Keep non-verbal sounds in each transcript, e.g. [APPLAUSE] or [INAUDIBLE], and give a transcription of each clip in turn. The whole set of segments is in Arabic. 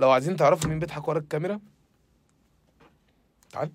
لو عايزين تعرفوا مين بيضحك ورا الكاميرا تعال.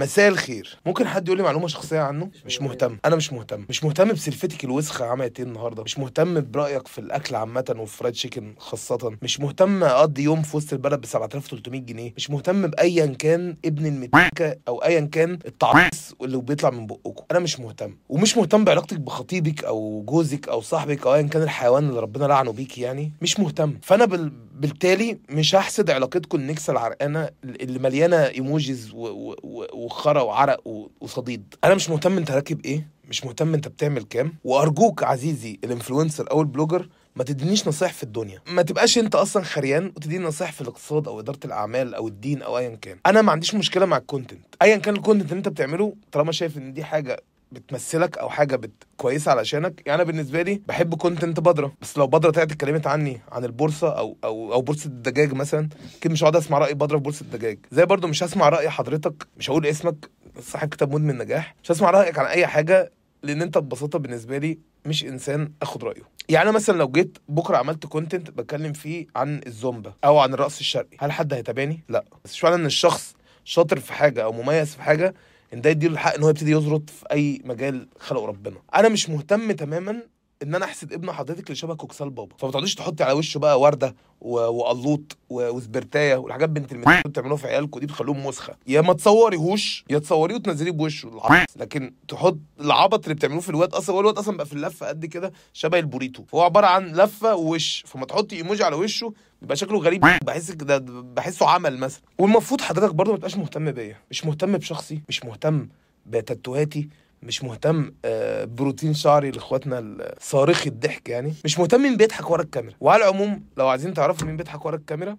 مساء الخير. ممكن حد يقول لي معلومة شخصية عنه؟ مش مهتم. أنا مش مهتم. مش مهتم بسلفتك الوسخة عملت إيه النهارده. مش مهتم برأيك في الأكل عامة وفي فرايد تشيكن خاصة. مش مهتم أقضي يوم في وسط البلد ب 7300 جنيه. مش مهتم بايا كان ابن المتكه أو ايا كان التعطيس اللي بيطلع من بقكم. أنا مش مهتم. ومش مهتم بعلاقتك بخطيبك أو جوزك أو صاحبك أو ايا كان الحيوان اللي ربنا لعنه بيكي يعني. مش مهتم. فأنا بال... بالتالي مش هحسد علاقتكم النكسه العرقانة اللي مليانة emojis. وخرا وعرق. وصديد أنا مش مهتم أنت راكب إيه مش مهتم أنت بتعمل كام وأرجوك عزيزي ال influencer أو ال blogger ما تدينيش نصايح في الدنيا ما تبقاش أنت أصلا خريان وتديني نصايح في الاقتصاد أو إدارة الأعمال أو الدين أو ايا كان أنا ما عنديش مشكلة مع ال content ايا كان ال content اللي أنت بتعمله طالما شايف إن دي حاجة بتمثلك أو حاجة بت... كويسه علشانك. يعني أنا بالنسبة لي بحب content بدره بس لو بدره طلعت اتكلمت عني عن البورصة أو أو أو بورصة الدجاج مثلا أكيد مش هقعد أسمع رأي بدره في بورصة الدجاج. زي برضو مش هسمع رأي حضرتك مش هقول اسمك صاحب كتاب مدمن نجاح. مش هسمع رأيك عن أي حاجة لأن أنت ببساطة بالنسبة لي مش إنسان آخد رأيه. يعني أنا مثلا لو جيت بكرة عملت content بتكلم فيه عن الزومبا أو عن الرقص الشرقي هل حد هيتابعني؟ لأ. بس مش معنى إن الشخص شاطر في حاجة أو مميز في حاجة إن ده يديله الحق إن هو يبتدي يزرط في أي مجال خلقه ربنا. أنا مش مهتم تماما إن أنا أحسد ابن حضرتك اللي شبه كوكسال بابا. فما تقعديش تحطي على وشه بقى وردة و- وقلوط و- وسبرتاية والحاجات بنت المثال اللي بتعملوها في عيالكم دي بتخلوهم مسخة. يا ما تصوريهوش يا تصوريه وتنزليه بوشه. العبط. لكن تحط العبط اللي بتعملوه في الواد أصلا هو الواد أصلا بقى في اللفة قد كده شبه البوريتو. هو عبارة عن لفة ووش. فما تحطي إيموجي على وشه بيبقى شكله غريب. بحس ده بحسه عمل مثلا. والمفروض حضرتك برضه ما تبقاش مهتم بيا. مش مهتم بشخصي مش مهتم بتاتوهاتي مش مهتم آه، بروتين شعري لإخواتنا صارخي الضحك يعني. مش مهتم مين بيضحك ورا الكاميرا. وعلى العموم لو عايزين تعرفوا مين بيضحك ورا الكاميرا.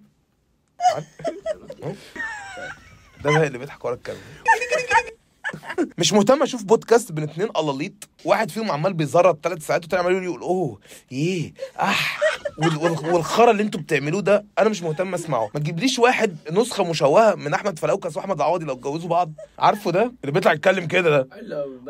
[LAUGHS] ده اللي بيضحك ورا الكاميرا. مش مهتم أشوف بودكاست بين اتنين قلاليط واحد فيهم عمال بيزرط ثلاث ساعات والتاني عمال يقول أوه يه اح وال- والخرا اللي أنتوا بتعملوه ده أنا مش مهتم أسمعه. ما تجيبليش واحد نسخة مشوهة من أحمد فلوكس واحمد العوضي لو اتجوزوا بعض. عارفه ده؟ اللي بيطلع يتكلم كده ده.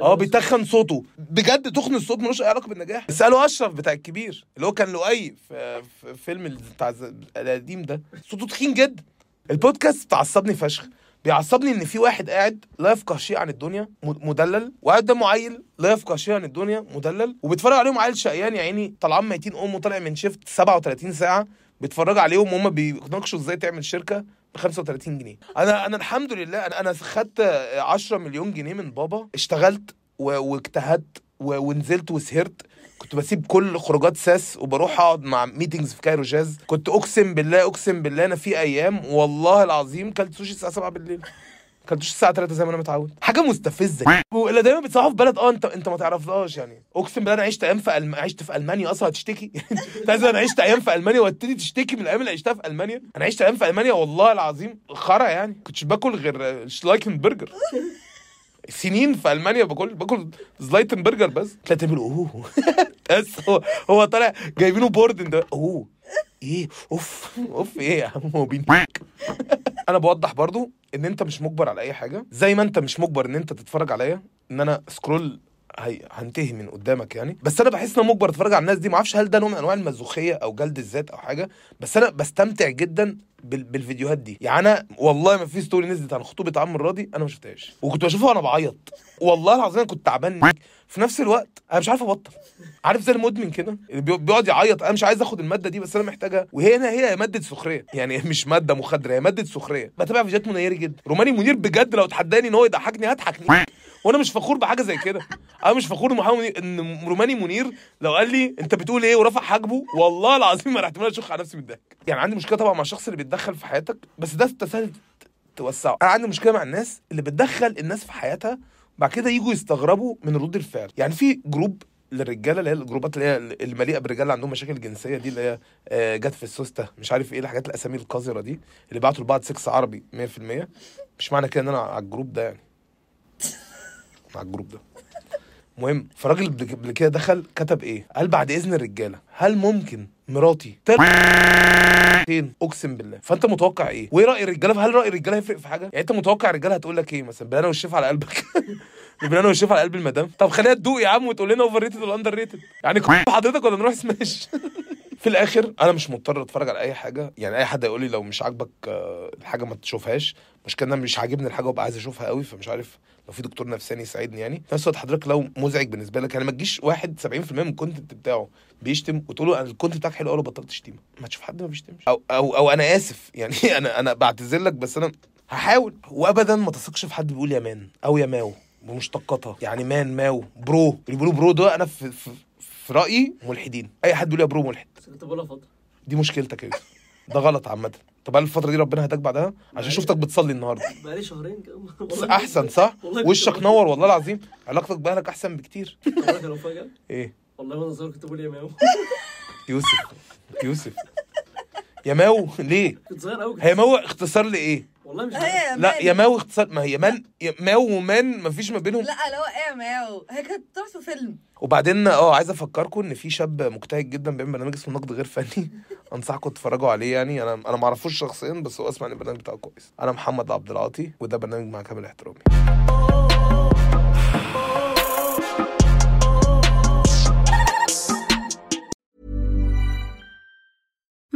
آه بيتخن صوته. بجد تخن الصوت ملوش أي علاقة بالنجاح. اسألوا أشرف بتاع الكبير اللي هو كان لؤي في, في فيلم بتاع القديم ده. صوته تخين جدا البودكاست بتعصبني فشخ. بيعصبني إن في واحد قاعد لا يفقه شيء عن الدنيا مدلل وقاعد قدامه عيل لا يفقه شيء عن الدنيا مدلل وبيتفرج عليهم عيل شقيان يا عيني طلعان ميتين أمه طالع من shift 37 ساعة بيتفرج عليهم وهم بيناقشوا إزاي تعمل شركة ب 35 جنيه. أنا أنا الحمد لله أنا أنا خدت 10 مليون جنيه من بابا اشتغلت واجتهدت ونزلت وسهرت. كنت بسيب كل خروجات ساس وبروح أقعد مع meetings في كايرو جاز. كنت أقسم بالله أقسم بالله أنا في أيام والله العظيم كلت سوشي الساعة 7 بالليل. كلتهوش الساعة 3 زي ما أنا متعود. حاجة مستفزة. اللي دايما بيتصحوا في بلد آه انت أنت ما تعرفهاش يعني. أقسم بالله أنا عشت أيام في ألم... عشت في ألمانيا أصلا هتشتكي؟ [LAUGHS] أنت عايز أنا عشت أيام في ألمانيا وابتدي تشتكي من الأيام اللي عشتها في ألمانيا؟ أنا عشت أيام في ألمانيا والله العظيم خرا يعني. كنتش باكل غير شلايكن برجر سنين في ألمانيا باكل باكل chicken burger بس. تلاقي تعمل أوه. [LAUGHS] بس هو هو طالع جايبينه board ده أوه. إيه؟ أوف. أوف إيه يا عم؟ هو [LAUGHS] أنا بوضح برضو إن أنت مش مجبر على أي حاجة. زي ما أنت مش مجبر إن أنت تتفرج عليا إن أنا scroll هي هنتهي من قدامك يعني. بس أنا بحس إن أنا مجبر أتفرج على الناس دي. ما أعرفش هل ده نوع من أنواع المازوخيه أو جلد الذات أو حاجة. بس أنا بستمتع جدا بال... بالفيديوهات دي. يعني أنا والله ما في story نزلت عن خطوبة عم الراضي أنا ما شفتهاش. وكنت بشوفها وأنا بعيط. والله العظيم أنا كنت تعبان. في نفس الوقت أنا مش عارف أبطل. عارف زي المدمن كده؟ اللي بيق- بيقعد يعيط. أنا مش عايز آخد المادة دي بس أنا محتاجها. وهي هنا هي مادة سخرية. يعني [LAUGHS] مش مادة مخدرة هي مادة سخرية. بتابع فيديوهات منيري جدا. روماني منير بجد لو تحداني إن هو يضحكني هضحكني. وأنا مش فخور بحاجة زي كده. أنا مش فخور محمد منير إن روماني منير لو قال لي انت بتقول إيه ورفع حاجبه والله العظيم ما رحت اشخ على نفسي من الضحك يعني عندي مشكلة طبعا مع الشخص اللي بيتدخل في حياتك بس ده انت سهل توسعه. أنا عندي مشكلة مع الناس اللي بتدخل الناس في حياتها بعد كده يجوا يستغربوا من ردود الفعل. يعني في جروب للرجالة اللي هي الجروبات اللي هي المليئة بالرجال اللي عندهم مشاكل جنسية دي اللي هي آه، جت في السوستة مش عارف إيه الحاجات الأسامي القذرة دي اللي بعتوا لبعض سكس عربي 100% مش معنى كده إن أنا على الجروب ده يعني. على الجروب ده. مهم فراجل قبل كده دخل كتب إيه؟ قال بعد إذن الرجالة هل ممكن مراتي فين أقسم بالله. فأنت متوقع إيه؟ وإيه رأي الرجالة؟ هل رأي الرجالة هيفرق في حاجة؟ يعني أنت متوقع الرجالة هتقول لك إيه مثلا؟ بلانا والشيف على قلبك. [LAUGHS] بلانا والشيف على قلب المدام. طب خليها تدوق يا عم وتقول لنا overrated ولا underrated يعني حضرتك ولا نروح سماش؟ [LAUGHS] في الآخر أنا مش مضطر اتفرج على اي حاجة. يعني اي حد يقول لي لو مش عاجبك آه، الحاجة ما تشوفهاش. مش كان مش عاجبني الحاجة وأبقى عايز أشوفها قوي فمش عارف لو في دكتور نفساني يساعدني يعني. في نفس الوقت حضرتك لو مزعج بالنسبة لك يعني ما تجيش واحد 70% من ال content بتاعه بيشتم وتقول له أنا ال content بتاعك حلو قوي بطلت شتيمه ما تشوف حد ما بيشتمش. أو أو أو أنا آسف. [LAUGHS] يعني أنا أنا بعتذر لك بس أنا هحاول. وابدا ما تثقش في حد بيقول يا man أو يا ماو بمشتقاتها. يعني man ماو bro. اللي بيقولوا bro ده أنا في, في, في رأيي ملحدين. أي حد بيقول يا bro ملحد. كنت بقولها فتره دي مشكلتك يا يوسف. ده غلط عامة. طب هل الفترة دي ربنا هداك بعدها؟ عشان شفتك بتصلي النهارده. بقالي شهرين كده. بس أحسن صح؟ وشك نور والله العظيم. علاقتك بأهلك أحسن بكتير. إيه؟ والله وأنا صغير كنت بقول يا ماو. يوسف يوسف. يا ماو ليه؟ كنت صغير قوي هي ماو اختصار لإيه؟ والله مش لا. يا ماو اختصار ما هي يا ماو ومان مفيش ما بينهم. لا اللي ماو هي كانت طلعت في فيلم. وبعدين آه عايز افكركم ان في شاب مجتهد جدا بيعمل برنامج اسمه نقد غير فني. [LAUGHS] انصحكم تتفرجوا عليه يعني. أنا أنا ما اعرفوش شخصيا بس هو اسمع البرنامج بتاعه كويس. أنا محمد عبد العاطي وده برنامج مع كامل احترامي.